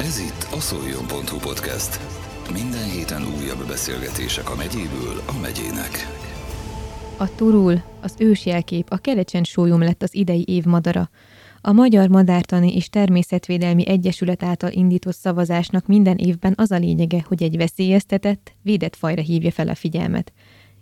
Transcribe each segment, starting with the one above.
Ez itt a szoljon.hu podcast. Minden héten újabb beszélgetések a megyéből a megyének. A turul, az ősjelkép, a kerecsen sólyom lett az idei év madara. A Magyar Madártani és Természetvédelmi Egyesület által indított szavazásnak minden évben az a lényege, hogy egy veszélyeztetett, védett fajra hívja fel a figyelmet.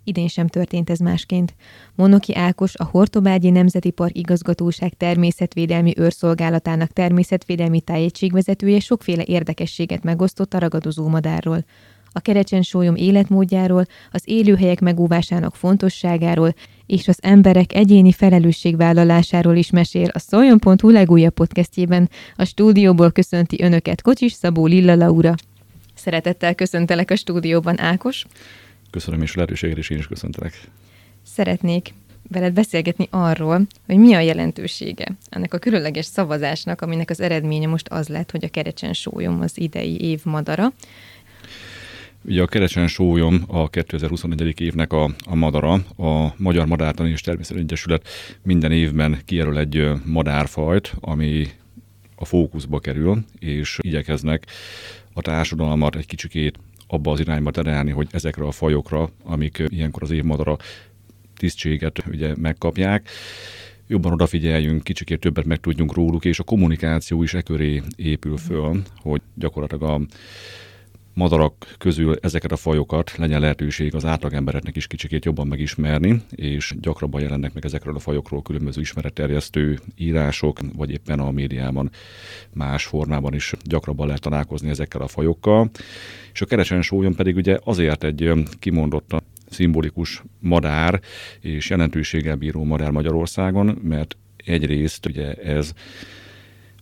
Idén sem történt ez másként. Monoki Ákos, a Hortobágyi Nemzeti Park Igazgatóság Természetvédelmi Őrszolgálatának természetvédelmi tájegységvezetője sokféle érdekességet megosztott a ragadozó madárról. A kerecsen sólyom életmódjáról, az élőhelyek megóvásának fontosságáról és az emberek egyéni felelősségvállalásáról is mesél a Szoljon.hu legújabb podcastjében. A stúdióból köszönti önöket Kocsis Szabó Lilla Laura. Szeretettel köszöntelek a stúdióban, Ákos. Köszönöm és lehetőséget, és én is köszöntelek. Szeretnék veled beszélgetni arról, hogy mi a jelentősége ennek a különleges szavazásnak, aminek az eredménye most az lett, hogy a kerecsen sólyom az idei év madara. Ugye a kerecsen sólyom a 2021. évnek a, a madara. A Magyar Madártani és Természet Egyesület minden évben kijelöl egy madárfajt, ami a fókuszba kerül, és igyekeznek a társadalmat egy kicsikét abba az irányba terelni, hogy ezekre a fajokra, amik ilyenkor az évmadara tisztséget ugye megkapják, jobban odafigyeljünk, kicsikét többet megtudjunk róluk, és a kommunikáció is e köré épül föl, hogy gyakorlatilag a madarak közül ezeket a fajokat legyen lehetőség az átlagembereknek is kicsikét jobban megismerni, és gyakrabban jelennek meg ezekről a fajokról különböző ismeretterjesztő írások, vagy éppen a médiában más formában is gyakrabban lehet találkozni ezekkel a fajokkal. És a kerecsen sólyom pedig ugye azért egy kimondottan szimbolikus madár és jelentőséggel bíró madár Magyarországon, mert egyrészt ugye ez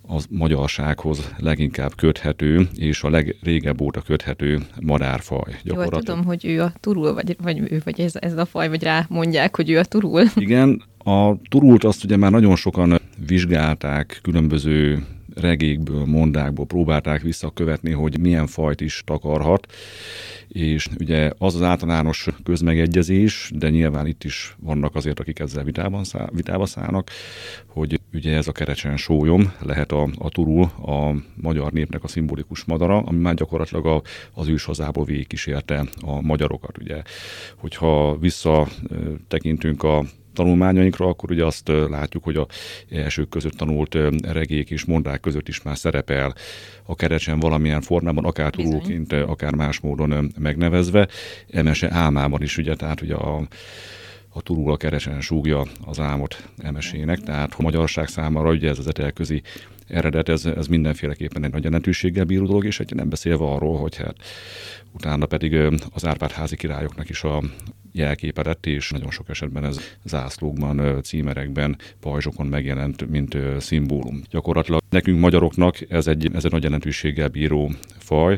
az magyarsághoz leginkább köthető, és a legrégebb óta köthető madárfaj. Jól tudom, hogy ő a turul, vagy, vagy ő, vagy ez, ez a faj, vagy rá mondják, hogy ő a turul. Igen, a turult azt ugye már nagyon sokan vizsgálták különböző regékből, mondákból próbálták visszakövetni, hogy milyen fajt is takarhat, és ugye az az általános közmegegyezés, de nyilván itt is vannak azért, akik ezzel vitában száll, vitába szállnak, hogy ugye ez a kerecsen sólyom lehet a, a turul, a magyar népnek a szimbolikus madara, ami már gyakorlatilag a, az őshazából végigkísérte a magyarokat. Ugye, hogyha visszatekintünk a tanulmányainkra, akkor ugye azt látjuk, hogy a elsők között tanult regék és mondák között is már szerepel a kerecsen valamilyen formában, akár turulként, akár más módon megnevezve. Emese álmában is, ugye, tehát ugye a a turul a keresen súgja az álmot emesének, tehát a magyarság számára ugye ez az etelközi eredet, ez, ez mindenféleképpen egy nagy jelentőséggel bíró dolog, és egy nem beszélve arról, hogy hát utána pedig az Árpád-házi királyoknak is a jelképe lett, és nagyon sok esetben ez zászlókban, címerekben, pajzsokon megjelent, mint szimbólum. Gyakorlatilag nekünk magyaroknak ez egy, ez egy nagy jelentőséggel bíró faj,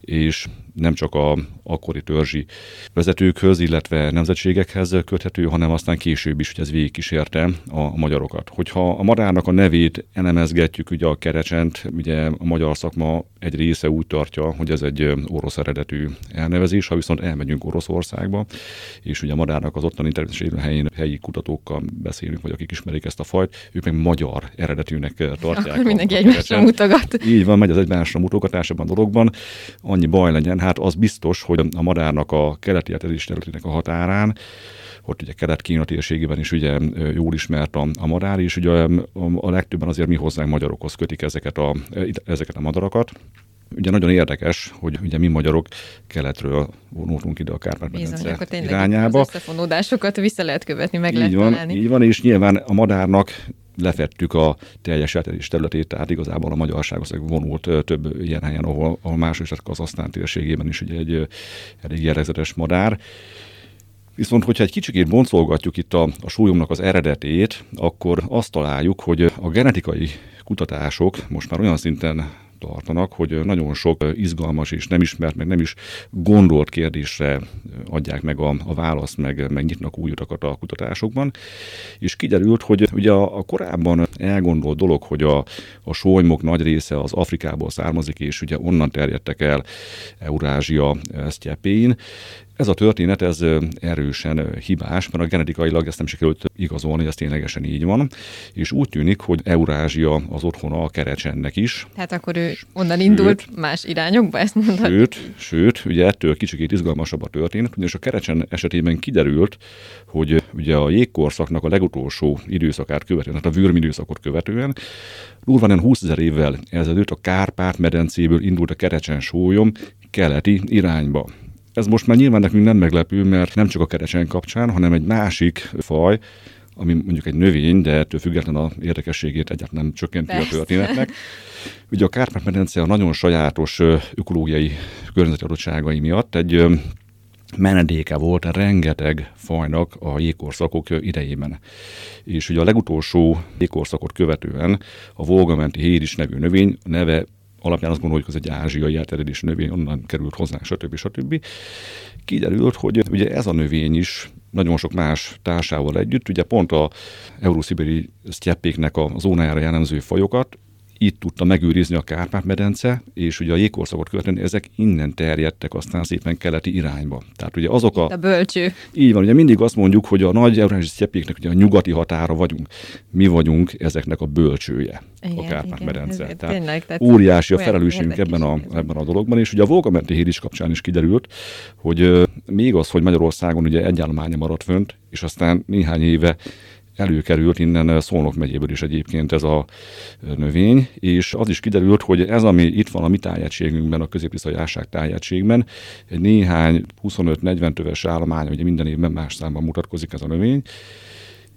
és nem csak a akkori törzsi vezetőkhöz, illetve nemzetségekhez köthető, hanem aztán később is, hogy ez végigkísérte a magyarokat. Hogyha a madárnak a nevét elemezgetjük, ugye a kerecsent, ugye a magyar szakma egy része úgy tartja, hogy ez egy orosz eredetű elnevezés, ha viszont elmegyünk Oroszországba, és ugye a madárnak az ottani természetesen helyén helyi kutatókkal beszélünk, vagy akik ismerik ezt a fajt, ők meg magyar eredetűnek tartják. Akkor mindenki egymásra mutogat. Így van, megy az egymásra mutogatás ebben a dologban. Annyi baj legyen, hát az biztos, hogy a madárnak a keleti területének a határán, ott ugye kelet-kína térségében is ugye jól ismert a, a madár, és ugye a, legtöbben azért mi hozzánk magyarokhoz kötik ezeket a, ezeket a madarakat. Ugye nagyon érdekes, hogy ugye mi magyarok keletről vonultunk ide a Kárpát-medence irányába. Az összefonódásokat vissza lehet követni, meg így lehet van, találni. Így van, és nyilván a madárnak lefettük a teljes elterjedés területét, tehát igazából a magyarság az vonult több ilyen helyen, ahol, ahol más is Kazasztán térségében is ugye egy elég jellegzetes madár. Viszont, hogyha egy kicsikét boncolgatjuk itt a, a súlyomnak az eredetét, akkor azt találjuk, hogy a genetikai kutatások most már olyan szinten tartanak, hogy nagyon sok izgalmas és nem ismert, meg nem is gondolt kérdésre adják meg a, a választ, meg, meg nyitnak új utakat a kutatásokban. És kiderült, hogy ugye a, a korábban elgondolt dolog, hogy a, a solymok nagy része az Afrikából származik, és ugye onnan terjedtek el Eurázsia sztyeppén, Ez a történet, ez erősen hibás, mert a genetikailag ezt nem sikerült igazolni, ez ténylegesen így van, és úgy tűnik, hogy Eurázsia az otthona a kerecsennek is. Tehát akkor ő onnan indult sőt, más irányokba, ezt mondhatjuk. Sőt, sőt, ugye ettől kicsikét izgalmasabb a történet, ugyanis a kerecsen esetében kiderült, hogy ugye a jégkorszaknak a legutolsó időszakát követően, tehát a vürmi időszakot követően, durván 20 ezer évvel ezelőtt a Kárpát-medencéből indult a kerecsen sólyom keleti irányba. Ez most már nyilván nekünk nem meglepő, mert nem csak a kerecsen kapcsán, hanem egy másik faj, ami mondjuk egy növény, de ettől függetlenül a érdekességét egyáltalán nem csökkenti Persze. a történetnek. Ugye a Kárpát-medence a nagyon sajátos ökológiai környezeti adottságai miatt egy menedéke volt rengeteg fajnak a jégkorszakok idejében. És ugye a legutolsó jégkorszakot követően a Volgamenti héris nevű növény neve alapján azt gondoljuk, hogy ez egy ázsiai elterjedésű növény, onnan került hozzánk, stb. stb. Kiderült, hogy ugye ez a növény is nagyon sok más társával együtt, ugye pont a eurószibéri sztyeppéknek a zónájára jellemző fajokat itt tudta megőrizni a Kárpát-medence, és ugye a jégkorszakot követően ezek innen terjedtek aztán szépen keleti irányba. Tehát ugye azok a... A bölcső. Így van, ugye mindig azt mondjuk, hogy a nagy eurázsi sztyeppéknek ugye a nyugati határa vagyunk. Mi vagyunk ezeknek a bölcsője, igen, a Kárpát-medence. Igen, tehát, tényleg, tehát óriási a felelősségünk ebben a, ebben a dologban, és ugye a Volgamenti híd is kapcsán is kiderült, hogy még az, hogy Magyarországon ugye egy állománya maradt fönt, és aztán néhány éve előkerült innen Szolnok megyéből is egyébként ez a növény, és az is kiderült, hogy ez, ami itt van a mi tájegységünkben, a középisztai ásság tájegységben, egy néhány 25-40 töves állomány, ugye minden évben más számban mutatkozik ez a növény,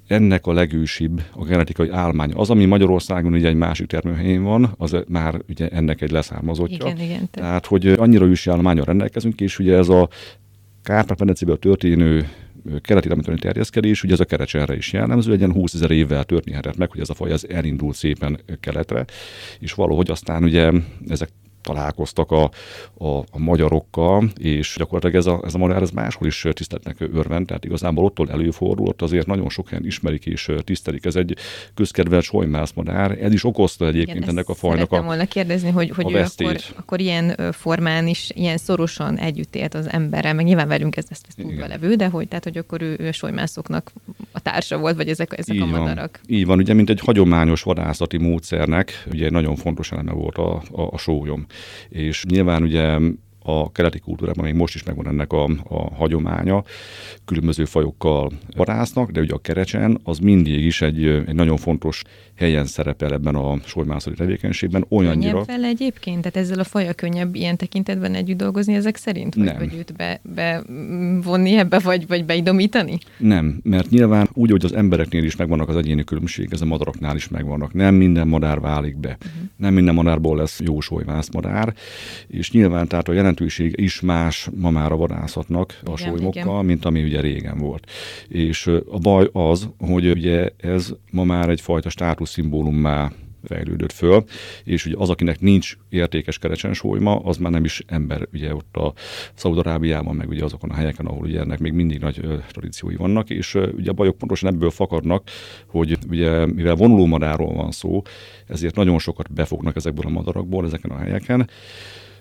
ennek a legősibb a genetikai állomány. Az, ami Magyarországon ugye egy másik termőhelyén van, az már ugye ennek egy leszármazottja. Igen, igen. Tehát, hogy annyira ősi állományon rendelkezünk, és ugye ez a Kárpát-medencéből történő keleti temetőni terjeszkedés, ugye ez a kerecsenre is jellemző, egy ilyen 20 ezer évvel történhetett meg, hogy ez a faj az elindult szépen keletre, és valahogy aztán ugye ezek találkoztak a, a, a magyarokkal, és gyakorlatilag ez a, ez a madár ez máshol is tiszteletnek örvend, tehát igazából ottól előfordul, ott azért nagyon sok helyen ismerik és tisztelik. Ez egy közkedvelt solymász madár, ez is okozta egyébként Igen, ennek a fajnak a volna kérdezni, hogy, hogy ő akkor, akkor ilyen formán is, ilyen szorosan együtt élt az emberrel, meg nyilván velünk ez, ezt, ezt tudva levő, de hogy, tehát, hogy akkor ő, ő a solymászoknak a társa volt, vagy ezek, ezek Így a madarak. Van. Így van, ugye, mint egy hagyományos vadászati módszernek, ugye nagyon fontos eleme volt a, a, a sólyom. És nyilván ugye a keleti kultúrában még most is megvan ennek a, a hagyománya, különböző fajokkal vadásznak, de ugye a kerecsen az mindig is egy, egy nagyon fontos helyen szerepel ebben a solymászati tevékenységben. Olyannyira... Könnyebb fel egyébként? Tehát ezzel a faja könnyebb ilyen tekintetben együtt dolgozni ezek szerint? Vagy, Nem. vagy őt be, bevonni ebbe, vagy, vagy beidomítani? Nem, mert nyilván úgy, hogy az embereknél is megvannak az egyéni különbség, ez a madaraknál is megvannak. Nem minden madár válik be. Uh-huh. Nem minden madárból lesz jó solyvász madár, és nyilván tehát a jelentőség is más ma már a vadászatnak a igen, igen. mint ami ugye régen volt. És a baj az, hogy ugye ez ma már egyfajta státusz szimbólummá fejlődött föl, és ugye az, akinek nincs értékes kerecsensólyma, az már nem is ember, ugye ott a Szaudarábiában, meg ugye azokon a helyeken, ahol ugye ennek még mindig nagy ö, tradíciói vannak, és ö, ugye a bajok pontosan ebből fakadnak, hogy ugye mivel vonuló madáról van szó, ezért nagyon sokat befognak ezekből a madarakból, ezeken a helyeken,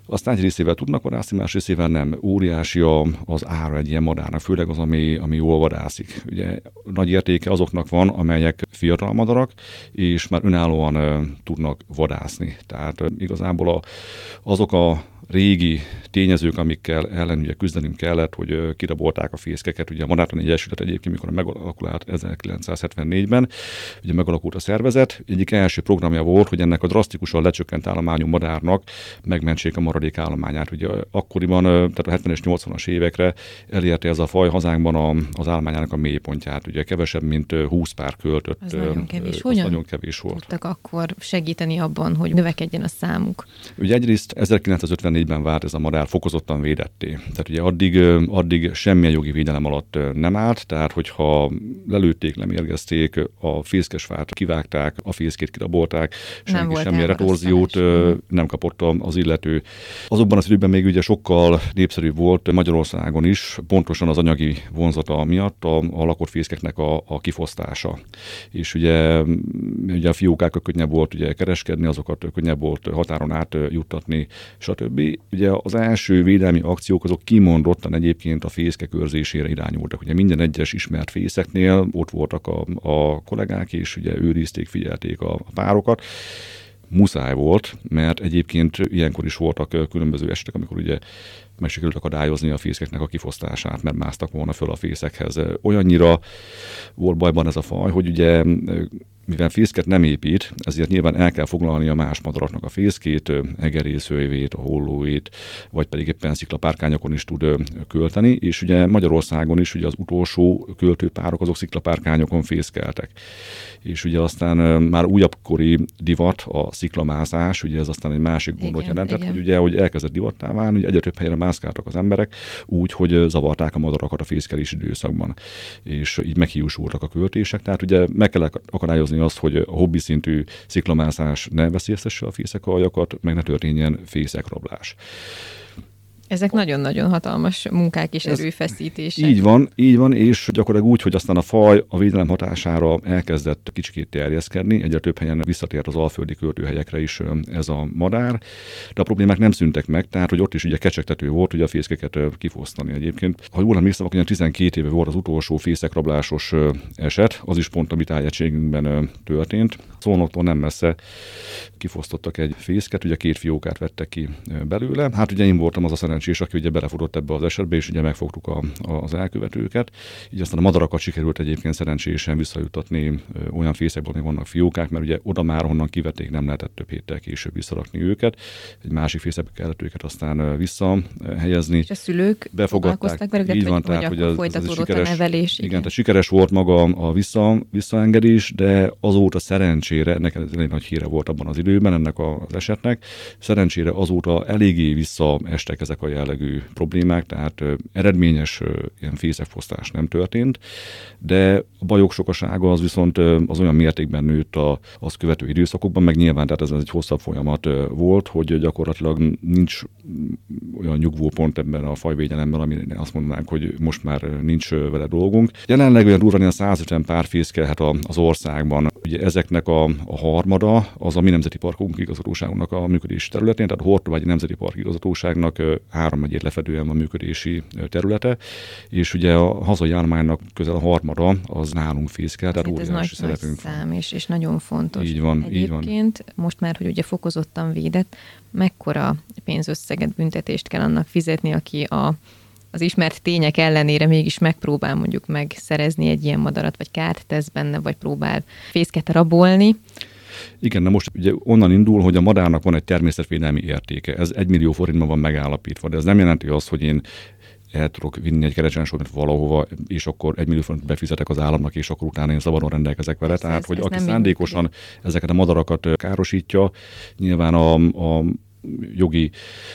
aztán egy részével tudnak vadászni, más részével nem. Óriási az ára egy ilyen madárnak, főleg az, ami, ami jól vadászik. Ugye nagy értéke azoknak van, amelyek fiatal madarak, és már önállóan tudnak vadászni. Tehát igazából a, azok a régi tényezők, amikkel ellen ugye küzdenünk kellett, hogy kirabolták a fészkeket. Ugye a Manátani Egyesület egyébként, mikor megalakult 1974-ben, ugye megalakult a szervezet, egyik első programja volt, hogy ennek a drasztikusan lecsökkent állományú madárnak megmentsék a maradék állományát. Ugye akkoriban, tehát a 70-es, 80-as évekre elérte ez a faj hazánkban a, az állományának a mélypontját. Ugye kevesebb, mint 20 pár költött. Az nagyon kevés. Hogyan nagyon kevés volt. tudtak akkor segíteni abban, hogy növekedjen a számuk? Ugye egyrészt 1954 2004-ben vált ez a madár fokozottan védetté. Tehát ugye addig, addig semmilyen jogi védelem alatt nem állt, tehát hogyha lelőtték, lemérgezték, a fészkesfát kivágták, a fészkét kirabolták, senki semmilyen retorziót nem kapott az illető. Azokban az időben még ugye sokkal népszerűbb volt Magyarországon is, pontosan az anyagi vonzata miatt a, a lakott fészkeknek a, a kifosztása. És ugye, ugye a fiókákkal könnyebb volt ugye kereskedni, azokat könnyebb volt határon át juttatni, stb felé. Ugye az első védelmi akciók azok kimondottan egyébként a fészke körzésére irányultak. Ugye minden egyes ismert fészeknél ott voltak a, a kollégák, és ugye őrizték, figyelték a, a párokat muszáj volt, mert egyébként ilyenkor is voltak különböző esetek, amikor ugye meg sikerült akadályozni a fészkeknek a kifosztását, mert másztak volna föl a fészekhez. Olyannyira volt bajban ez a faj, hogy ugye mivel fészket nem épít, ezért nyilván el kell foglalni a más madaraknak a fészkét, egerészőjvét, a hollóét, vagy pedig éppen sziklapárkányokon is tud költeni, és ugye Magyarországon is ugye az utolsó költőpárok azok sziklapárkányokon fészkeltek. És ugye aztán már újabbkori divat a sziklamászás, ugye ez aztán egy másik gondot igen, jelentett, igen. hogy ugye, hogy elkezdett divattá válni, hogy egyre több helyre mászkáltak az emberek, úgy, hogy zavarták a madarakat a fészkelési időszakban. És így meghiúsultak a költések, tehát ugye meg kell akadályozni azt, hogy hobbi szintű sziklamászás ne veszélyeztesse a fészekaljakat, meg ne történjen fészekrablás. Ezek nagyon-nagyon hatalmas munkák és erőfeszítések. Így van, így van, és gyakorlatilag úgy, hogy aztán a faj a védelem hatására elkezdett kicsikét terjeszkedni, egyre több helyen visszatért az alföldi költőhelyekre is ez a madár, de a problémák nem szűntek meg, tehát hogy ott is ugye kecsegtető volt, ugye a fészkeket kifosztani egyébként. Ha jól emlékszem, akkor 12 éve volt az utolsó fészekrablásos eset, az is pont a mi tájegységünkben történt. Szolnoktól nem messze kifosztottak egy fészket, ugye két fiókát vettek ki belőle. Hát ugye én voltam az a szerencsés, aki ugye belefutott ebbe az esetbe, és ugye megfogtuk a, az elkövetőket. Így aztán a madarakat sikerült egyébként szerencsésen visszajutatni olyan fészekből, hogy vannak fiókák, mert ugye oda már honnan kivették, nem lehetett több héttel később visszarakni őket. Egy másik fészekbe kellett őket aztán visszahelyezni. És a szülők befogadták velük, így van, tehát, hogy az, folytatódott az sikeres, a nevelés. Igen, igen, tehát sikeres volt maga a vissza, visszaengedés, de azóta szerencsére, ennek ez egy nagy híre volt abban az időben ennek az esetnek, szerencsére azóta eléggé visszaestek ezek a jellegű problémák, tehát eredményes ilyen fészekfosztás nem történt, de a bajok sokasága az viszont az olyan mértékben nőtt a, az követő időszakokban, meg nyilván, tehát ez egy hosszabb folyamat volt, hogy gyakorlatilag nincs olyan nyugvópont ebben a fajvédelemben, ami azt mondanánk, hogy most már nincs vele dolgunk. Jelenleg olyan durván a 150 pár fészkelhet az országban. Ugye ezeknek a, a harmada az a mi nemzeti parkunk igazgatóságunknak a működési területén, tehát a Hortobágyi Nemzeti Park igazgatóságnak három megyét lefedően a működési területe, és ugye a hazai állománynak közel a harmada az nálunk fészkel, tehát óriási nagy, szerepünk nagy szám, és, és nagyon fontos. Így van, Egyébként, így van. most már, hogy ugye fokozottan védett, mekkora pénzösszeget, büntetést kell annak fizetni, aki a az ismert tények ellenére mégis megpróbál mondjuk megszerezni egy ilyen madarat, vagy kárt tesz benne, vagy próbál fészket rabolni. Igen, na most ugye onnan indul, hogy a madárnak van egy természetvédelmi értéke. Ez egy millió forintban van megállapítva, de ez nem jelenti azt, hogy én el tudok vinni egy kerecsensort valahova, és akkor egy millió forint befizetek az államnak, és akkor utána én szabadon rendelkezek vele. Ez, Tehát, ez, hogy ez aki szándékosan működik. ezeket a madarakat károsítja, nyilván a, a jogi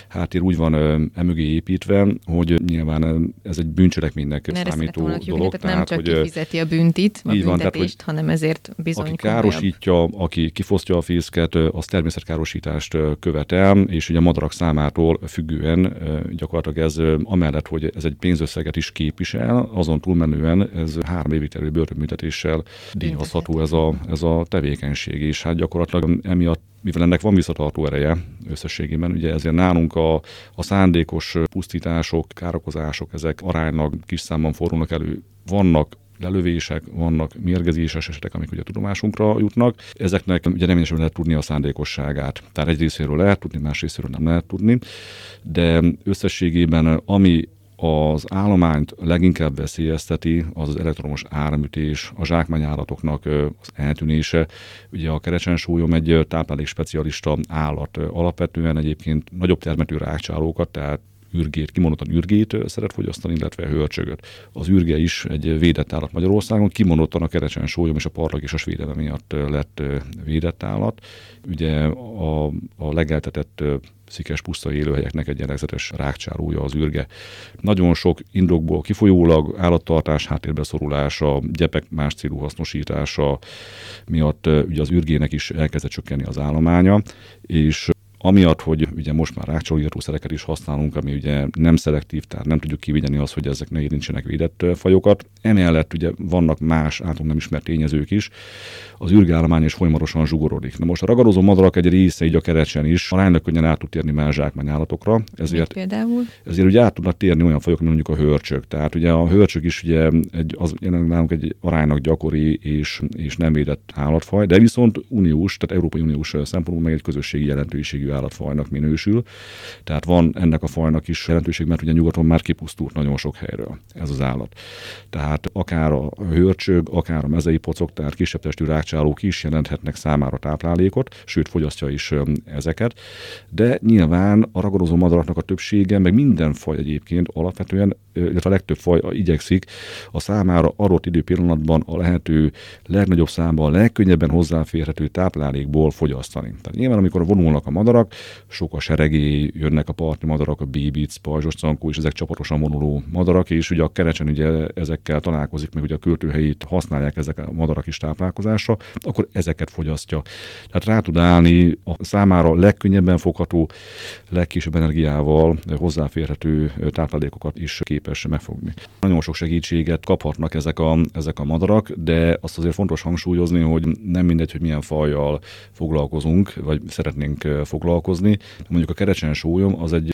háttér úgy van emögé építve, hogy nyilván ez egy bűncselekménynek Mert számító dolog. Jogni, tehát, nem csak hogy, kifizeti a büntit, a büntetést, van, tehát, hogy hanem ezért bizony Aki károsítja, aki kifosztja a fészket, az természetkárosítást követel, és ugye a madarak számától függően gyakorlatilag ez amellett, hogy ez egy pénzösszeget is képvisel, azon túlmenően ez három évig terülő börtönbüntetéssel díjazható ez a, ez a tevékenység, és hát gyakorlatilag emiatt mivel ennek van visszatartó ereje összességében, ugye ezért nálunk a, a szándékos pusztítások, károkozások, ezek aránylag kis számban fordulnak elő. Vannak lelövések, vannak mérgezéses esetek, amik ugye tudomásunkra jutnak. Ezeknek ugye nem lehet tudni a szándékosságát. Tehát egy részéről lehet tudni, más részéről nem lehet tudni, de összességében ami az állományt leginkább veszélyezteti az az elektromos áramütés, a zsákmányállatoknak az eltűnése. Ugye a kerecsensúlyom egy táplálék specialista állat. Alapvetően egyébként nagyobb termető rákcsálókat, tehát ürgét, kimondottan ürgét szeret fogyasztani, illetve hörcsögöt. Az ürge is egy védett állat Magyarországon, kimondottan a kerecsen sólyom és a parlag és a védelem miatt lett védett állat. Ugye a, a legeltetett szikes puszta élőhelyeknek egy jellegzetes rákcsálója az űrge. Nagyon sok indokból kifolyólag állattartás háttérbe szorulása, gyepek más célú hasznosítása miatt ugye az űrgének is elkezdett csökkenni az állománya, és amiatt, hogy ugye most már rákcsolaírtószereket is használunk, ami ugye nem szelektív, tehát nem tudjuk kivigyeni azt, hogy ezek ne érintsenek védett fajokat. Emellett ugye vannak más általunk nem ismert tényezők is, az űrgállomány is folyamatosan zsugorodik. Na most a ragadozó madarak egy része így a kerecsen is aránylag könnyen át tud térni más zsákmányállatokra, ezért, például? ezért ugye át tudnak térni olyan fajok, mint mondjuk a hörcsök. Tehát ugye a hörcsök is ugye egy, az nálunk egy aránylag gyakori és, és nem védett állatfaj, de viszont uniós, tehát Európai Uniós szempontból meg egy közösségi jelentőségű állatfajnak minősül. Tehát van ennek a fajnak is jelentőség, mert ugye nyugaton már kipusztult nagyon sok helyről ez az állat. Tehát akár a hörcsög, akár a mezei pocok, tehát kisebb testű rákcsálók is jelenthetnek számára táplálékot, sőt fogyasztja is ezeket. De nyilván a ragadozó madaraknak a többsége, meg minden faj egyébként alapvetően, illetve a legtöbb faj igyekszik a számára adott idő pillanatban a lehető legnagyobb számban, a legkönnyebben hozzáférhető táplálékból fogyasztani. Tehát nyilván, amikor vonulnak a madarak, sok a seregé, jönnek a parti madarak, a bíbic, pajzsos cankó, és ezek csapatosan vonuló madarak, és ugye a kerecsen ugye ezekkel találkozik, meg ugye a költőhelyét használják ezek a madarak is táplálkozásra, akkor ezeket fogyasztja. Tehát rá tud állni a számára legkönnyebben fogható, legkisebb energiával hozzáférhető táplálékokat is képes megfogni. Nagyon sok segítséget kaphatnak ezek a, ezek a madarak, de azt azért fontos hangsúlyozni, hogy nem mindegy, hogy milyen fajjal foglalkozunk, vagy szeretnénk foglalkozni. Mondjuk a kerecsen sólyom az egy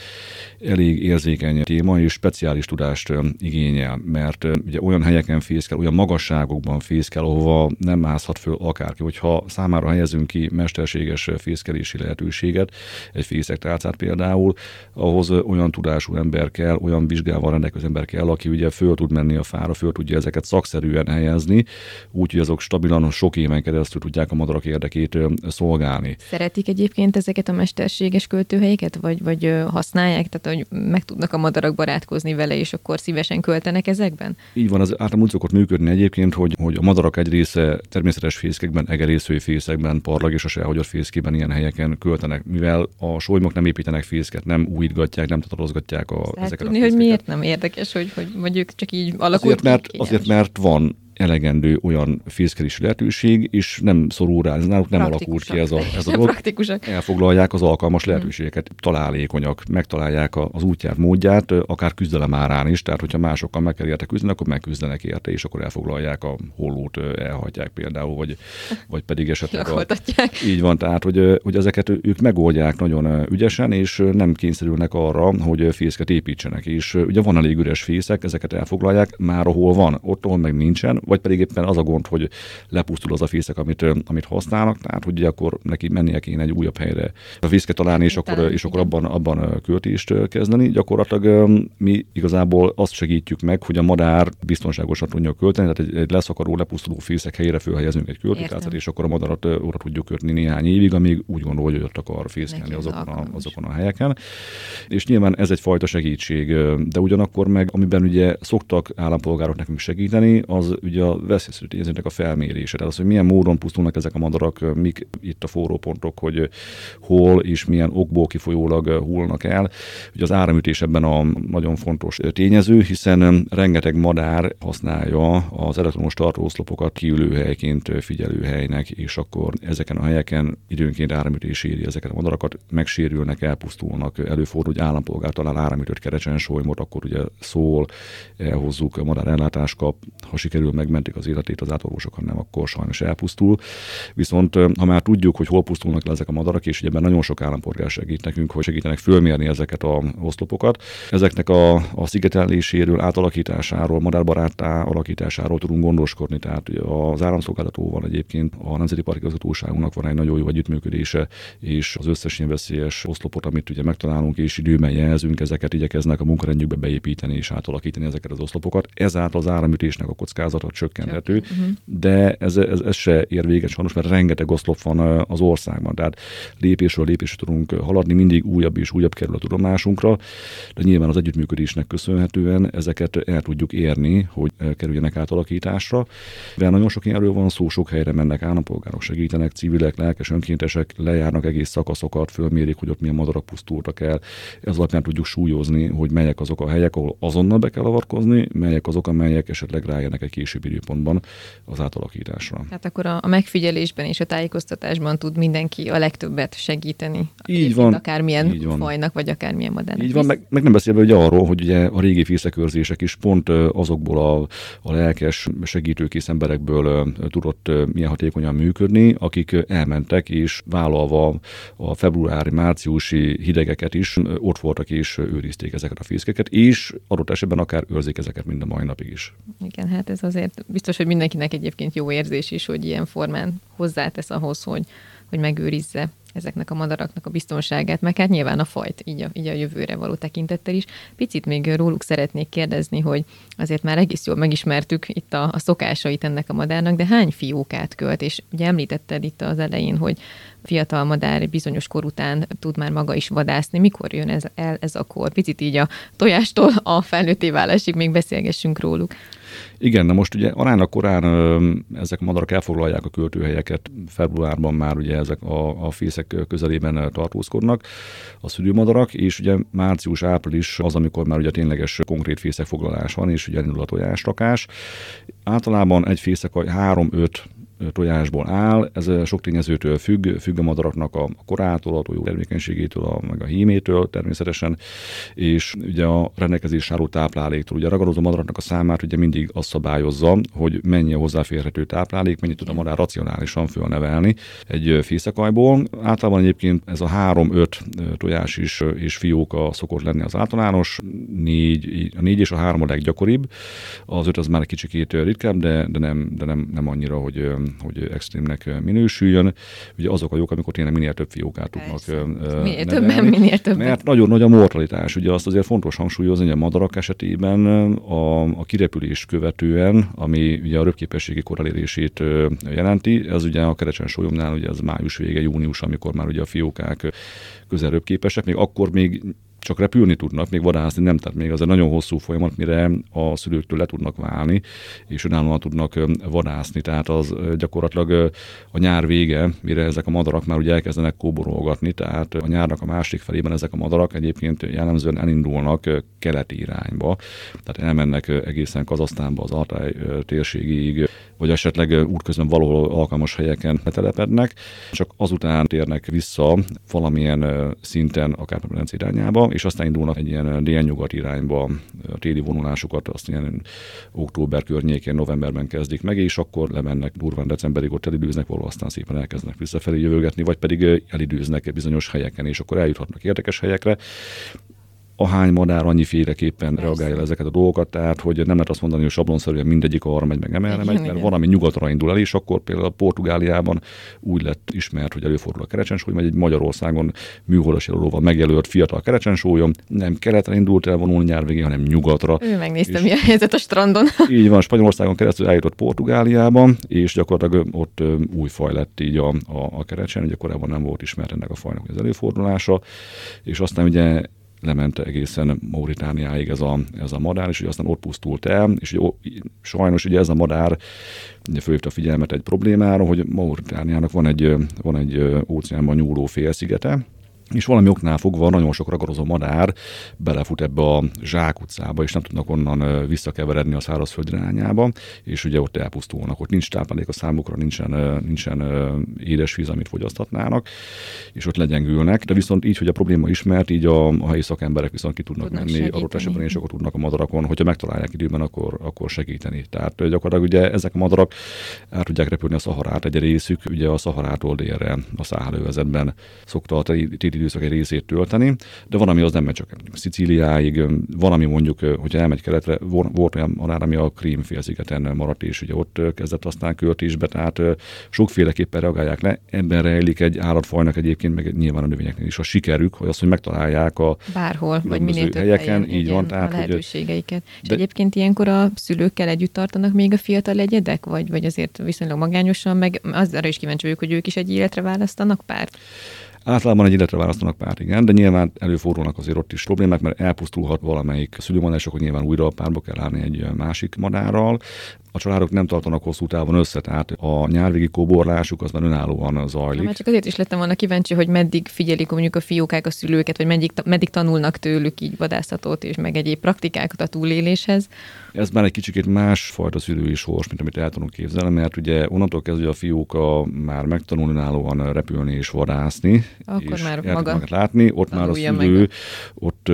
elég érzékeny téma és speciális tudást igényel, mert ugye olyan helyeken fészkel, olyan magasságokban fészkel, ahova nem mászhat föl akárki. Hogyha számára helyezünk ki mesterséges fészkelési lehetőséget, egy fészektálcát például, ahhoz olyan tudású ember kell, olyan vizsgával rendelkező ember kell, aki ugye föl tud menni a fára, föl tudja ezeket szakszerűen helyezni, úgy, hogy azok stabilan sok éven keresztül tudják a madarak érdekét szolgálni. Szeretik egyébként ezeket a mesterséges költőhelyeket, vagy, vagy használják? Tehát hogy meg tudnak a madarak barátkozni vele, és akkor szívesen költenek ezekben? Így van, az általában úgy szokott működni egyébként, hogy, hogy a madarak egy része természetes fészkekben, egerészői fészekben, parlag és a sehagyott fészkében ilyen helyeken költenek, mivel a solymok nem építenek fészket, nem újítgatják, nem tatarozgatják a, ezeket tudni, a fészkeket. hogy miért nem érdekes, hogy, hogy mondjuk csak így alakult azért, mert, azért, mert van elegendő olyan fészkelési lehetőség, és nem szorul rá, ez náluk nem alakult ki ez a, ez a dolog. Elfoglalják az alkalmas hmm. lehetőségeket, találékonyak, megtalálják az útját, módját, akár küzdelem árán is, tehát hogyha másokkal meg kell érte küzdeni, akkor megküzdenek érte, és akkor elfoglalják a hollót, elhagyják például, vagy, vagy pedig esetleg a, Így van, tehát hogy, hogy ezeket ők megoldják nagyon ügyesen, és nem kényszerülnek arra, hogy fészket építsenek. És ugye van elég üres fészek, ezeket elfoglalják, már ahol van, ott, ahol meg nincsen, vagy pedig éppen az a gond, hogy lepusztul az a fészek, amit, amit használnak, tehát hogy akkor neki mennie kéne egy újabb helyre a fészket találni, és akkor, és akkor abban, abban költést kezdeni. Gyakorlatilag mi igazából azt segítjük meg, hogy a madár biztonságosan tudja költeni, tehát egy, egy leszakadó, lepusztuló fészek helyére fölhelyezünk egy költőtárcát, és akkor a madarat óra tudjuk kötni néhány évig, amíg úgy gondolja, hogy ott akar fészkelni azokon a, azokon a helyeken. És nyilván ez egyfajta segítség, de ugyanakkor meg, amiben ugye szoktak állampolgárok nekünk segíteni, az ugye a veszélyszerű tényezőnek a felmérése. Tehát az, hogy milyen módon pusztulnak ezek a madarak, mik itt a forró pontok, hogy hol és milyen okból kifolyólag hullnak el. Ugye az áramütés ebben a nagyon fontos tényező, hiszen rengeteg madár használja az elektromos tartóoszlopokat kiülőhelyként figyelőhelynek, és akkor ezeken a helyeken időnként áramütés éri ezeket a madarakat, megsérülnek, elpusztulnak, előfordul, hogy állampolgár talál áramütött kerecsen solymot, akkor ugye szól, elhozzuk, a madár ellátást kap, ha sikerül megmentik az életét az átorvosok, hanem akkor sajnos elpusztul. Viszont ha már tudjuk, hogy hol pusztulnak le ezek a madarak, és ebben nagyon sok állampolgár segít nekünk, hogy segítenek fölmérni ezeket a oszlopokat. Ezeknek a, a szigeteléséről, átalakításáról, madárbaráttá alakításáról tudunk gondoskodni. Tehát az áramszolgáltatóval egyébként a Nemzeti Park Igazgatóságunknak van egy nagyon jó együttműködése, és az összes ilyen veszélyes oszlopot, amit ugye megtalálunk és időben jelzünk, ezeket igyekeznek a munkarendjükbe beépíteni és átalakítani ezeket az oszlopokat. Ezáltal az áramütésnek a kockázata csökkenthető, uh-huh. de ez, ez, ez se ér véget sajnos, mert rengeteg oszlop van az országban, tehát lépésről lépésre tudunk haladni, mindig újabb és újabb kerül a tudomásunkra, de nyilván az együttműködésnek köszönhetően ezeket el tudjuk érni, hogy kerüljenek átalakításra. De nagyon sok ilyenről van szó, sok helyre mennek állampolgárok, segítenek, civilek, lelkes, önkéntesek, lejárnak egész szakaszokat, fölmérik, hogy ott milyen madarak pusztultak el. Ez alapján tudjuk súlyozni, hogy melyek azok a helyek, ahol azonnal be kell avatkozni, melyek azok, amelyek esetleg rájönnek egy később időpontban az átalakításra. Hát akkor a, a megfigyelésben és a tájékoztatásban tud mindenki a legtöbbet segíteni. Így van. Akármilyen így van. fajnak, vagy akármilyen madárnak. Így van, meg, meg nem beszélve ugye arról, hogy ugye a régi fészekőrzések is pont azokból a, a lelkes, segítőkész emberekből tudott milyen hatékonyan működni, akik elmentek és vállalva a februári, márciusi hidegeket is ott voltak és őrizték ezeket a fészkeket, és adott esetben akár őrzik ezeket mind a mai napig is. Igen, hát ez azért biztos, hogy mindenkinek egyébként jó érzés is, hogy ilyen formán hozzátesz ahhoz, hogy, hogy megőrizze ezeknek a madaraknak a biztonságát, meg hát nyilván a fajt, így a, így a jövőre való tekintettel is. Picit még róluk szeretnék kérdezni, hogy azért már egész jól megismertük itt a, a szokásait ennek a madárnak, de hány fiókát költ? És ugye említetted itt az elején, hogy fiatal madár bizonyos kor után tud már maga is vadászni. Mikor jön ez el ez a kor? Picit így a tojástól a felnőtté válásig még beszélgessünk róluk. Igen, na most ugye aránylag korán ezek a madarak elfoglalják a költőhelyeket, februárban már ugye ezek a, a fészek közelében tartózkodnak, a szülőmadarak, és ugye március-április az, amikor már ugye tényleges konkrét fészekfoglalás van, és ugye elindul a tojásrakás. Általában egy fészek 3-5 tojásból áll, ez sok tényezőtől függ, függ a madaraknak a korától, a tojó termékenységétől, a, meg a hímétől természetesen, és ugye a rendelkezés álló tápláléktól. Ugye a ragadozó madaraknak a számát ugye mindig azt szabályozza, hogy mennyi a hozzáférhető táplálék, mennyit tud a madár racionálisan fölnevelni egy fészekajból. Általában egyébként ez a három-öt tojás is és fióka szokott lenni az általános, négy, a négy és a három a leggyakoribb, az öt az már kicsikét ritkább, de, de, nem, de nem, nem annyira, hogy hogy extrémnek minősüljön. Ugye azok a jók, amikor tényleg minél több fiókát tudnak Minél többen, minél többen. Mert nagyon nagy a mortalitás. Ugye azt azért fontos hangsúlyozni, hogy a madarak esetében a, a kirepülést követően, ami ugye a röpképességi korrelérését jelenti, ez ugye a kerecsen sólyomnál, ugye ez május vége, június, amikor már ugye a fiókák közel röpképesek, még akkor még csak repülni tudnak, még vadászni nem, tehát még az egy nagyon hosszú folyamat, mire a szülőktől le tudnak válni, és önállóan tudnak vadászni, tehát az gyakorlatilag a nyár vége, mire ezek a madarak már ugye elkezdenek kóborolgatni, tehát a nyárnak a másik felében ezek a madarak egyébként jellemzően elindulnak keleti irányba, tehát elmennek egészen Kazasztánba, az Altály térségig, vagy esetleg útközben valahol alkalmas helyeken betelepednek, csak azután térnek vissza valamilyen szinten a Kárpát irányába, és aztán indulnak egy ilyen délnyugat irányba a téli vonulásukat, azt ilyen október környékén, novemberben kezdik meg, és akkor lemennek durván decemberig, ott elidőznek, való aztán szépen elkezdenek visszafelé jövőgetni, vagy pedig elidőznek bizonyos helyeken, és akkor eljuthatnak érdekes helyekre ahány madár annyi féleképpen reagálja ezeket a dolgokat, tehát hogy nem lehet azt mondani, hogy sablonszerűen mindegyik arra megy, meg emelre megy, mert valami nyugatra indul el, és akkor például a Portugáliában úgy lett ismert, hogy előfordul a kerecsensúly, vagy egy Magyarországon műholdas jelölóval megjelölt fiatal kerecsensúlyom, nem keletre indult el vonulni nyár végén, hanem nyugatra. Ő megnézte, mi a helyzet a strandon. Így van, Spanyolországon keresztül eljutott Portugáliában, és gyakorlatilag ott új faj lett így a, a, a kerecsen, ugye korábban nem volt ismert ennek a fajnak az előfordulása, és aztán ugye lement egészen Mauritániáig ez a, ez a madár, és ugye aztán ott pusztult el, és ugye, sajnos ugye ez a madár ugye fölhívta a figyelmet egy problémára, hogy Mauritániának van egy, van egy óceánban nyúló félszigete, és valami oknál fogva nagyon sok ragadozó madár belefut ebbe a zsákutcába, és nem tudnak onnan visszakeveredni a szárazföld irányába, és ugye ott elpusztulnak, ott nincs táplálék a számukra, nincsen, nincsen édesvíz, amit fogyaszthatnának, és ott legyengülnek, de viszont így, hogy a probléma ismert, így a, a helyi szakemberek viszont ki tudnak, tudnak menni, adott esetben és akkor tudnak a madarakon, hogyha megtalálják időben, akkor, akkor segíteni. Tehát gyakorlatilag ugye ezek a madarak át tudják repülni a szaharát, egy részük ugye a szaharától délre a száhelővezetben szokta a időszak egy részét tölteni, de van, ami az nem megy csak Szicíliáig, van, ami mondjuk, hogyha elmegy keletre, volt olyan anár, ami a Krím félszigeten maradt, és ugye ott kezdett aztán költésbe, tehát sokféleképpen reagálják le. Ebben rejlik egy állatfajnak egyébként, meg nyilván a növényeknél is a sikerük, hogy az, hogy megtalálják a bárhol, vagy minél több helyeken, helyen, így igen, van. Tehát, a lehetőségeiket. Hogy, és de, egyébként ilyenkor a szülőkkel együtt tartanak még a fiatal egyedek, vagy, vagy azért viszonylag magányosan, meg az arra is kíváncsi vagyok, hogy ők is egy életre választanak párt? Általában egy életre választanak párt, igen, de nyilván előfordulnak azért ott is problémák, mert elpusztulhat valamelyik szülőmadár, és akkor nyilván újra a párba kell állni egy másik madárral. A családok nem tartanak hosszú távon össze, tehát a nyárvégi kóborlásuk az már önállóan zajlik. Már csak azért is lettem volna kíváncsi, hogy meddig figyelik mondjuk a fiókák a szülőket, vagy meddig, meddig tanulnak tőlük így vadászatot és meg egyéb praktikákat a túléléshez. Ez már egy kicsit másfajta szülői sors, mint amit el tudunk képzelni, mert ugye onnantól kezdve a fiúk a, már megtanulni önállóan repülni és vadászni, Akkor és már maga látni, ott már a szülő, meg. ott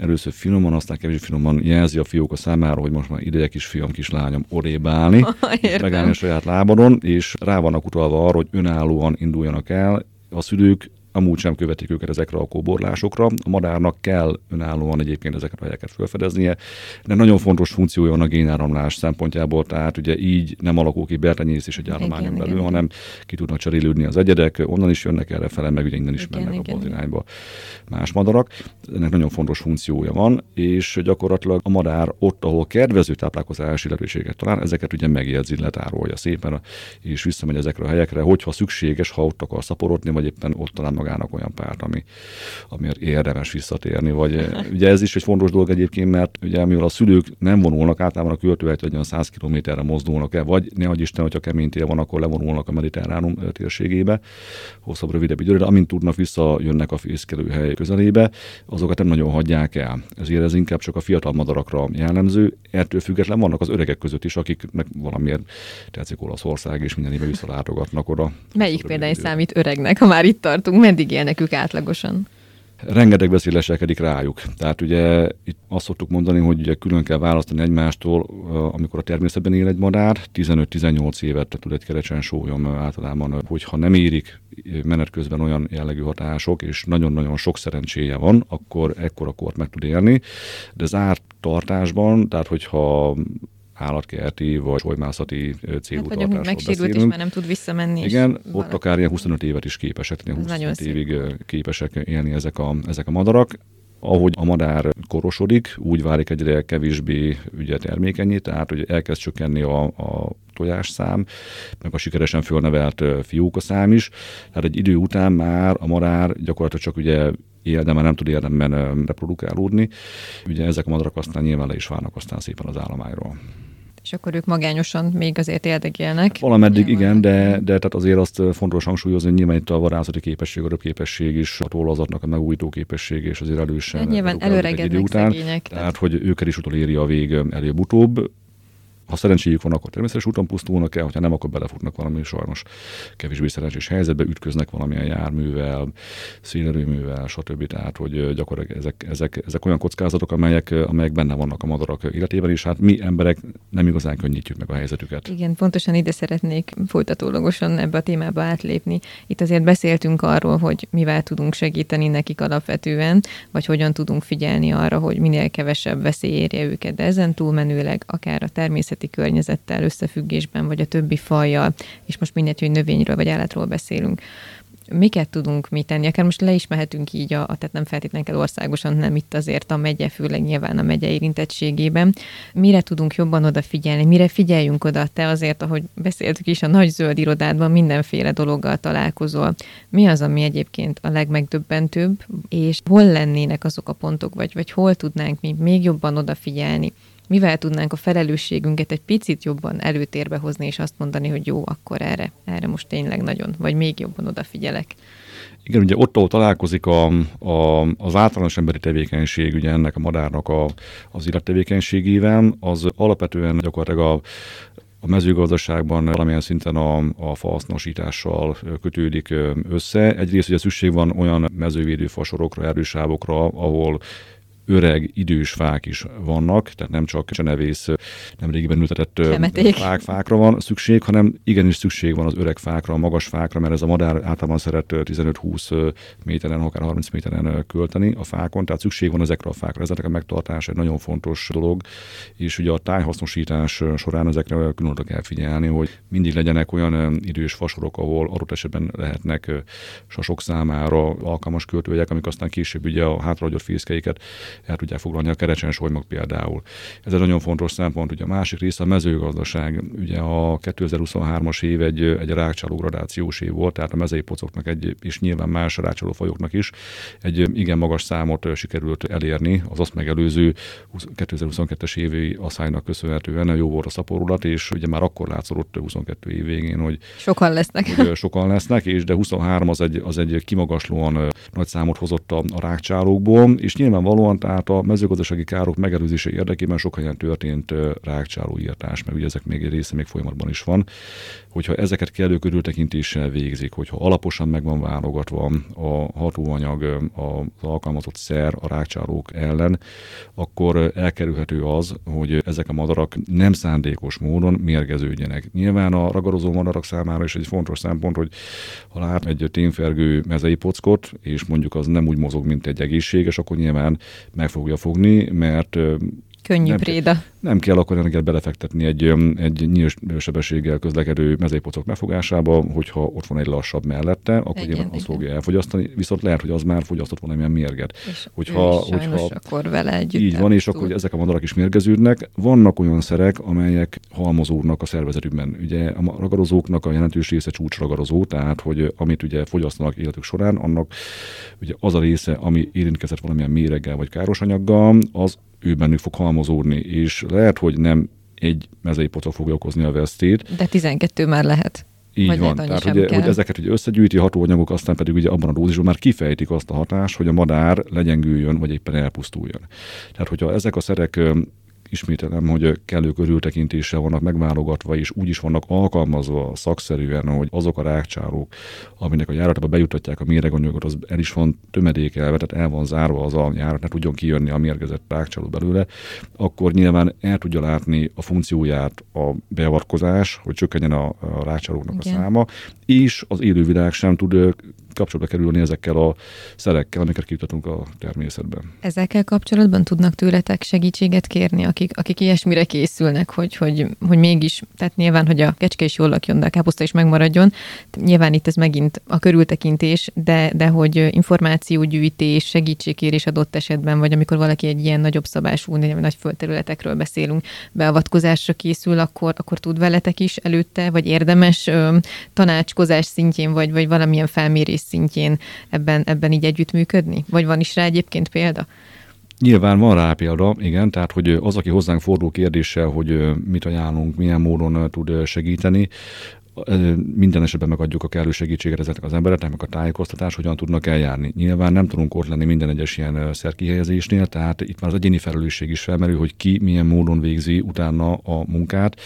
először finoman, aztán kevésbé finoman jelzi a fiók a számára, hogy most már ideje kisfiam, kislányom odébb állni, és Értem. megállni a saját lábadon, és rá vannak utalva arra, hogy önállóan induljanak el. A szülők amúgy sem követik őket ezekre a kóborlásokra. A madárnak kell önállóan egyébként ezeket a helyeket felfedeznie, de nagyon fontos funkciója van a génáramlás szempontjából, tehát ugye így nem alakul ki bertenyészés egy állományon belül, igen. hanem ki tudnak cserélődni az egyedek, onnan is jönnek erre fele, meg ugye innen is Igen, mennek igen, abba az irányba más madarak. Ennek nagyon fontos funkciója van, és gyakorlatilag a madár ott, ahol kedvező táplálkozási lehetőséget talál, ezeket ugye megjegyzi, letárolja szépen, és visszamegy ezekre a helyekre, hogyha szükséges, ha ott akar szaporodni, vagy éppen ott talál magának olyan párt, ami, amiért érdemes visszatérni. Vagy eh, ugye ez is egy fontos dolog egyébként, mert ugye mivel a szülők nem vonulnak, általában a költőhelyt olyan 100 kilométerre mozdulnak el, vagy ne adj Isten, hogyha kemény tél van, akkor levonulnak a mediterránum eh, térségébe, hosszabb, rövidebb időre, de amint tudnak, visszajönnek a fészkelőhely közelébe, azokat nem nagyon hagyják el. Ezért ez inkább csak a fiatal madarakra jellemző. Ettől független vannak az öregek között is, akiknek valamiért tetszik Olaszország, és minden éve visszalátogatnak oda. Melyik példány számít öregnek, ha már itt tartunk? Meddig élnek ők átlagosan? rengeteg veszély leselkedik rájuk. Tehát ugye itt azt szoktuk mondani, hogy ugye külön kell választani egymástól, amikor a természetben él egy madár, 15-18 évet tud egy kerecsen sólyom általában, hogyha nem érik menet közben olyan jellegű hatások, és nagyon-nagyon sok szerencséje van, akkor ekkora kort meg tud élni, de zárt tartásban, tehát hogyha állatkerti vagy solymászati ö, célú Hát tartásról megsérült, és beszélünk. már nem tud visszamenni. és Igen, ott valaki- akár ilyen 25 évet is képesek, ilyen Ez nagyon 25 szép. évig képesek élni ezek a, ezek a madarak. Ahogy a madár korosodik, úgy válik egyre kevésbé ugye termékenyé, tehát hogy elkezd csökkenni a, a tojásszám, meg a sikeresen fölnevelt ö, fióka szám is. Tehát egy idő után már a madár gyakorlatilag csak ugye él, de már nem tud érdemben reprodukálódni. Ugye ezek a madarak aztán nyilván le is válnak aztán szépen az állományról. És akkor ők magányosan még azért érdekélnek. Valameddig Nyilván. igen, de, de tehát azért azt fontos hangsúlyozni, hogy nyilván itt a vadászati képesség, a röpképesség is, a tollazatnak a megújító képesség, és azért elősen. Hát nyilván redukálódik egy idő előregednek szegények. Tehát, hogy őket is utoléri a vég előbb-utóbb. Ha szerencséjük van, akkor természetes úton pusztulnak el, ha nem, akkor belefutnak valami sajnos kevésbé szerencsés helyzetbe, ütköznek valamilyen járművel, szélerőművel, stb. Tehát, hogy gyakorlatilag ezek, ezek, ezek olyan kockázatok, amelyek, amelyek benne vannak a madarak életében, és hát mi emberek nem igazán könnyítjük meg a helyzetüket. Igen, pontosan ide szeretnék folytatólagosan ebbe a témába átlépni. Itt azért beszéltünk arról, hogy mivel tudunk segíteni nekik alapvetően, vagy hogyan tudunk figyelni arra, hogy minél kevesebb veszély érje őket, de ezen túlmenőleg akár a természeti környezettel összefüggésben, vagy a többi fajjal, és most mindegy, hogy növényről vagy állatról beszélünk, miket tudunk mi tenni? Akár most le is mehetünk így, a, a, tehát nem feltétlenül kell országosan, nem itt azért a megye, főleg nyilván a megye érintettségében. Mire tudunk jobban odafigyelni? Mire figyeljünk oda? Te azért, ahogy beszéltük is, a nagy zöld irodádban mindenféle dologgal találkozol. Mi az, ami egyébként a legmegdöbbentőbb, és hol lennének azok a pontok, vagy, vagy hol tudnánk mi még jobban odafigyelni? Mivel tudnánk a felelősségünket egy picit jobban előtérbe hozni, és azt mondani, hogy jó, akkor erre, erre most tényleg nagyon, vagy még jobban odafigyelek. Igen, ugye ott, ahol találkozik a, a, az általános emberi tevékenység, ugye ennek a madárnak a, az élettevékenységével, az alapvetően gyakorlatilag a, a mezőgazdaságban valamilyen szinten a, a fahasznosítással kötődik össze. Egyrészt ugye szükség van olyan mezővédő fasorokra, erdősávokra, ahol öreg, idős fák is vannak, tehát nem csak csenevész, nem régiben ültetett ö, Semeték. fák, fákra van szükség, hanem igenis szükség van az öreg fákra, a magas fákra, mert ez a madár általában szeret ö, 15-20 méteren, akár 30 méteren költeni a fákon, tehát szükség van ezekre a fákra. Ezeknek a megtartása egy nagyon fontos dolog, és ugye a tájhasznosítás során ezekre külön oda kell figyelni, hogy mindig legyenek olyan idős fasorok, ahol adott esetben lehetnek sasok számára alkalmas költőhelyek, amik aztán később ugye a hátrahagyott fészkeiket el tudják foglalni a kerecsen solymok például. Ez egy nagyon fontos szempont. Ugye a másik része a mezőgazdaság. Ugye a 2023-as év egy, egy rákcsáló gradációs év volt, tehát a mezei pocoknak egy, és nyilván más rákcsáló fajoknak is egy igen magas számot sikerült elérni az azt megelőző 2022-es évi asszálynak köszönhetően jó volt a szaporulat, és ugye már akkor látszott 22 év végén, hogy sokan lesznek. Hogy sokan lesznek, és de 23 az egy, az egy kimagaslóan nagy számot hozott a, a rákcsálókból, és nyilvánvalóan tehát a mezőgazdasági károk megelőzése érdekében sok helyen történt rákcsálóírtás, mert ugye ezek még egy része még folyamatban is van. Hogyha ezeket kellő körültekintéssel végzik, hogyha alaposan meg van válogatva a hatóanyag, az alkalmazott szer a rákcsálók ellen, akkor elkerülhető az, hogy ezek a madarak nem szándékos módon mérgeződjenek. Nyilván a ragadozó madarak számára is egy fontos szempont, hogy ha lát egy tényfergő mezei pockot, és mondjuk az nem úgy mozog, mint egy egészséges, akkor nyilván meg fogja fogni, mert Könnyű nem, préda. Nem kell akkor energiát belefektetni egy, egy nyílt sebességgel közlekedő mezőpocok mefogásába, hogyha ott van egy lassabb mellette, akkor igen, nyilván azt fogja elfogyasztani, viszont lehet, hogy az már fogyasztott valamilyen mérget. És hogyha, hogyha akkor vele együtt. Így van, és túl. akkor ezek a madarak is mérgeződnek. Vannak olyan szerek, amelyek halmozódnak a szervezetükben. Ugye a ragadozóknak a jelentős része csúcsragadozó, tehát hogy amit ugye fogyasztanak életük során, annak ugye az a része, ami érintkezett valamilyen méreggel vagy káros anyaggal, az ő bennük fog halmozódni, és lehet, hogy nem egy mezei pocok fogja okozni a vesztét. De 12 már lehet. Így Vagy van. Tehát, ugye, hogy ezeket ugye összegyűjti a hatóanyagok, aztán pedig ugye abban a dózisban már kifejtik azt a hatást, hogy a madár legyengüljön, vagy éppen elpusztuljon. Tehát, hogyha ezek a szerek ismételem, hogy kellő körültekintéssel vannak megválogatva, és úgy is vannak alkalmazva szakszerűen, hogy azok a rákcsálók, aminek a járatába bejutatják a méreganyagot, az el is van tömedékelve, tehát el van zárva az a járat, ne tudjon kijönni a mérgezett rákcsáló belőle, akkor nyilván el tudja látni a funkcióját a beavatkozás, hogy csökkenjen a, a rákcsálóknak a száma, és az élővilág sem tud kapcsolatba kerülni ezekkel a szerekkel, amiket kitatunk a természetben. Ezekkel kapcsolatban tudnak tőletek segítséget kérni, akik, akik ilyesmire készülnek, hogy, hogy, hogy mégis, tehát nyilván, hogy a kecske is jól lakjon, de a káposzta is megmaradjon. Nyilván itt ez megint a körültekintés, de, de hogy információgyűjtés, segítségkérés adott esetben, vagy amikor valaki egy ilyen nagyobb szabású, nagy földterületekről beszélünk, beavatkozásra készül, akkor, akkor tud veletek is előtte, vagy érdemes ö, tanácskozás szintjén, vagy, vagy valamilyen felmérés szintjén ebben, ebben így együttműködni? Vagy van is rá egyébként példa? Nyilván van rá példa, igen, tehát hogy az, aki hozzánk fordul kérdéssel, hogy mit ajánlunk, milyen módon tud segíteni, minden esetben megadjuk a kellő segítséget ezeknek az embereknek, meg a tájékoztatás, hogyan tudnak eljárni. Nyilván nem tudunk ott lenni minden egyes ilyen szerkihelyezésnél, tehát itt már az egyéni felelősség is felmerül, hogy ki milyen módon végzi utána a munkát,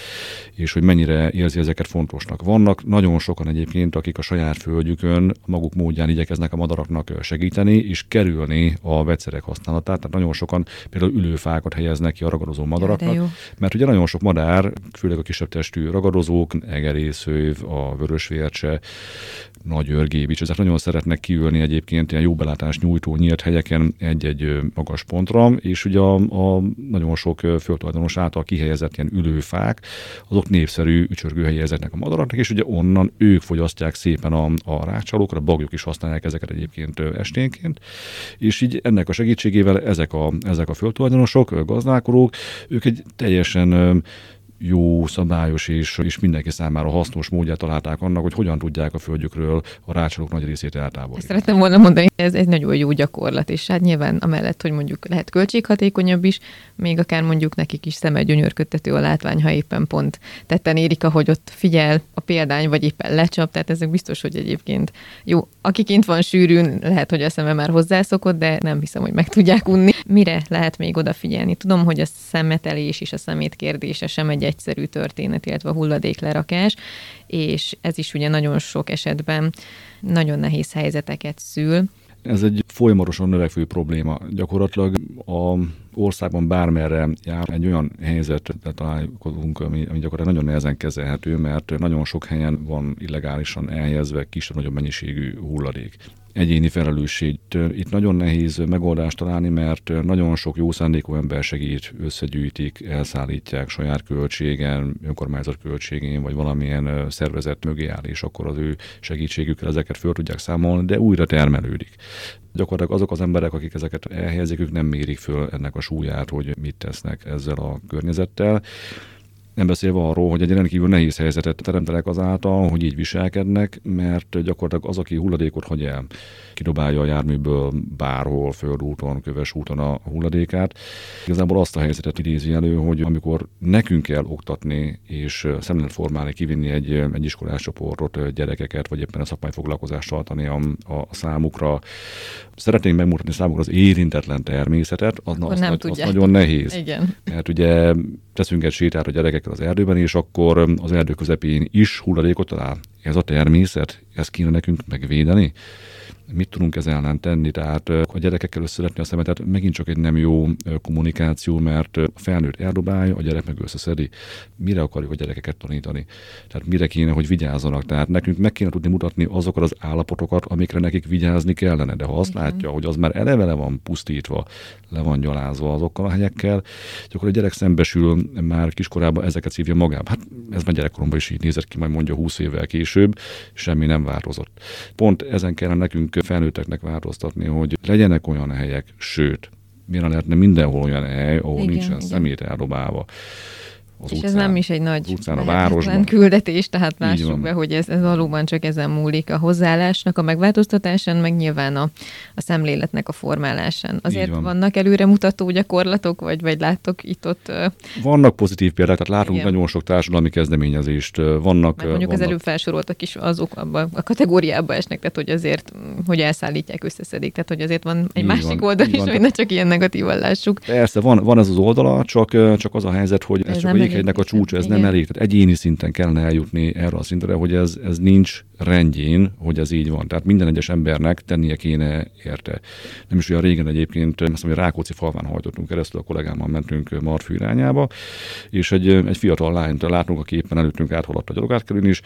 és hogy mennyire érzi ezeket fontosnak. Vannak nagyon sokan egyébként, akik a saját földjükön maguk módján igyekeznek a madaraknak segíteni, és kerülni a vegyszerek használatát. Tehát nagyon sokan például ülőfákat helyeznek ki a ragadozó madaraknak, mert ugye nagyon sok madár, főleg a kisebb testű ragadozók, egerésző, kölyv, a vörösvércse, nagy örgébics, ezek nagyon szeretnek kiülni egyébként ilyen jó belátást nyújtó nyílt helyeken egy-egy magas pontra, és ugye a, a nagyon sok földtulajdonos által kihelyezett ilyen ülőfák, azok népszerű ücsörgőhelyi ezeknek a madaraknak, és ugye onnan ők fogyasztják szépen a, a rácsalókat, a bagyok is használják ezeket egyébként esténként, és így ennek a segítségével ezek a, ezek a földtulajdonosok, gazdálkodók, ők egy teljesen jó, szabályos és, és mindenki számára hasznos módját találták annak, hogy hogyan tudják a földjükről a rácsolók nagy részét eltávolítani. Ezt szeretném volna mondani, ez egy nagyon jó gyakorlat, és hát nyilván amellett, hogy mondjuk lehet költséghatékonyabb is, még akár mondjuk nekik is szeme gyönyörködtető a látvány, ha éppen pont tetten érik, ahogy ott figyel a példány, vagy éppen lecsap, tehát ezek biztos, hogy egyébként jó. Aki kint van sűrűn, lehet, hogy a szeme már hozzászokott, de nem hiszem, hogy meg tudják unni. Mire lehet még odafigyelni? Tudom, hogy a szemetelés és a szemét kérdése sem egy egyszerű történet, illetve a hulladéklerakás, és ez is ugye nagyon sok esetben nagyon nehéz helyzeteket szül. Ez egy folyamatosan növekvő probléma. Gyakorlatilag a országban bármerre jár egy olyan helyzetet találkozunk, ami, ami gyakorlatilag nagyon nehezen kezelhető, mert nagyon sok helyen van illegálisan elhelyezve kisebb-nagyobb mennyiségű hulladék egyéni felelősség. Itt nagyon nehéz megoldást találni, mert nagyon sok jó szándékú ember segít, összegyűjtik, elszállítják saját költségen, önkormányzat költségén, vagy valamilyen szervezet mögé áll, és akkor az ő segítségükkel ezeket föl tudják számolni, de újra termelődik. Gyakorlatilag azok az emberek, akik ezeket elhelyezik, ők nem mérik föl ennek a súlyát, hogy mit tesznek ezzel a környezettel. Nem beszélve arról, hogy egy rendkívül nehéz helyzetet teremtenek azáltal, hogy így viselkednek, mert gyakorlatilag az, aki hulladékot hagy el, kidobálja a járműből bárhol, földúton, köves úton a hulladékát. Igazából azt a helyzetet idézi elő, hogy amikor nekünk kell oktatni és szemlélet formálni, kivinni egy, egy iskolás csoportot, gyerekeket, vagy éppen a szakmai foglalkozást tartani a, a számukra, szeretnénk megmutatni számukra az érintetlen természetet, az, az, nem az, az nagyon nehéz. Igen. Mert ugye teszünk egy sétát a gyerekekkel az erdőben, és akkor az erdő közepén is hulladékot talál. Ez a természet, ezt kéne nekünk megvédeni mit tudunk ezzel ellen tenni, tehát a gyerekekkel összeletni a szemetet megint csak egy nem jó kommunikáció, mert a felnőtt eldobálja, a gyerek meg összeszedi. Mire akarjuk a gyerekeket tanítani? Tehát mire kéne, hogy vigyázzanak? Tehát nekünk meg kéne tudni mutatni azokat az állapotokat, amikre nekik vigyázni kellene. De ha azt Igen. látja, hogy az már eleve le van pusztítva, le van gyalázva azokkal a helyekkel, akkor a gyerek szembesül már kiskorában ezeket szívja magába. Hát ez már gyerekkoromban is így nézett ki, majd mondja 20 évvel később, semmi nem változott. Pont ezen kellene nekünk felnőtteknek változtatni, hogy legyenek olyan helyek, sőt, miért lehetne mindenhol olyan hely, ahol igen, nincsen igen. szemét eldobálva az és utcán, ez nem is egy nagy utcán, a városban. küldetés, tehát lássuk be, hogy ez, ez valóban csak ezen múlik a hozzáállásnak a megváltoztatásán, meg nyilván a, a szemléletnek a formálásán. Azért van. vannak előremutató gyakorlatok, vagy, vagy láttok itt-ott? Vannak pozitív példák, tehát látunk Igen. nagyon sok társadalmi kezdeményezést. Vannak, Mert mondjuk vannak... az előbb felsoroltak is azok abba a kategóriába esnek, tehát hogy azért, hogy elszállítják, összeszedik, tehát hogy azért van egy így másik van, oldal is, hogy ne csak ilyen negatívan lássuk. Persze, van, van ez az oldala, csak, csak az a helyzet, hogy ez, ez csak a jéghegynek a csúcs, ez Igen. nem elég. Tehát egyéni szinten kellene eljutni erre a szintre, hogy ez, ez nincs rendjén, hogy ez így van. Tehát minden egyes embernek tennie kéne érte. Nem is olyan régen egyébként, azt mondom, hogy Rákóczi falván hajtottunk keresztül, a kollégámmal mentünk Marfű irányába, és egy, egy fiatal lányt látunk, aki éppen előttünk áthaladt a gyalogátkerülni is,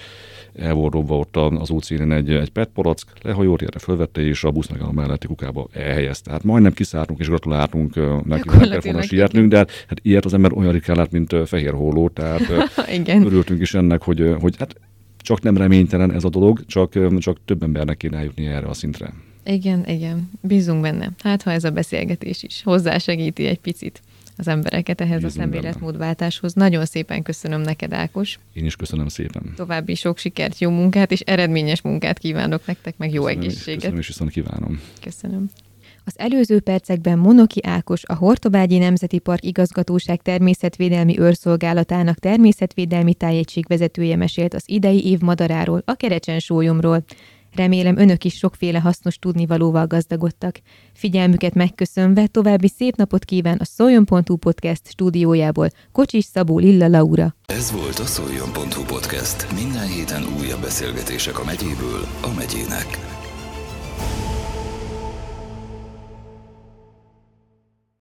el volt dobva ott az útszínén egy, egy petpalack, lehajolt, erre fölvette, és a busz a melletti kukába elhelyezte. Hát majdnem kiszálltunk és gratuláltunk neki, meg kellett volna sietnünk, de hát ilyet az ember olyan ritkán lát, mint fehér hóló, tehát örültünk is ennek, hogy, hogy hát csak nem reménytelen ez a dolog, csak, csak több embernek kéne eljutni erre a szintre. Igen, igen, bízunk benne. Hát, ha ez a beszélgetés is hozzásegíti egy picit az embereket ehhez Bízunk a szemléletmódváltáshoz. Nagyon szépen köszönöm neked, Ákos. Én is köszönöm szépen. További sok sikert, jó munkát és eredményes munkát kívánok nektek, meg jó köszönöm, egészséget. Köszönöm és viszont kívánom. Köszönöm. Az előző percekben Monoki Ákos, a Hortobágyi Nemzeti Park igazgatóság természetvédelmi őrszolgálatának természetvédelmi tájegységvezetője mesélt az idei év madaráról, a kerecsen sólyomról. Remélem önök is sokféle hasznos tudnivalóval gazdagodtak. Figyelmüket megköszönve további szép napot kíván a Szoljon.hu podcast stúdiójából Kocsis Szabó Lilla Laura. Ez volt a Szoljon.hu podcast. Minden héten újabb beszélgetések a megyéből a megyének.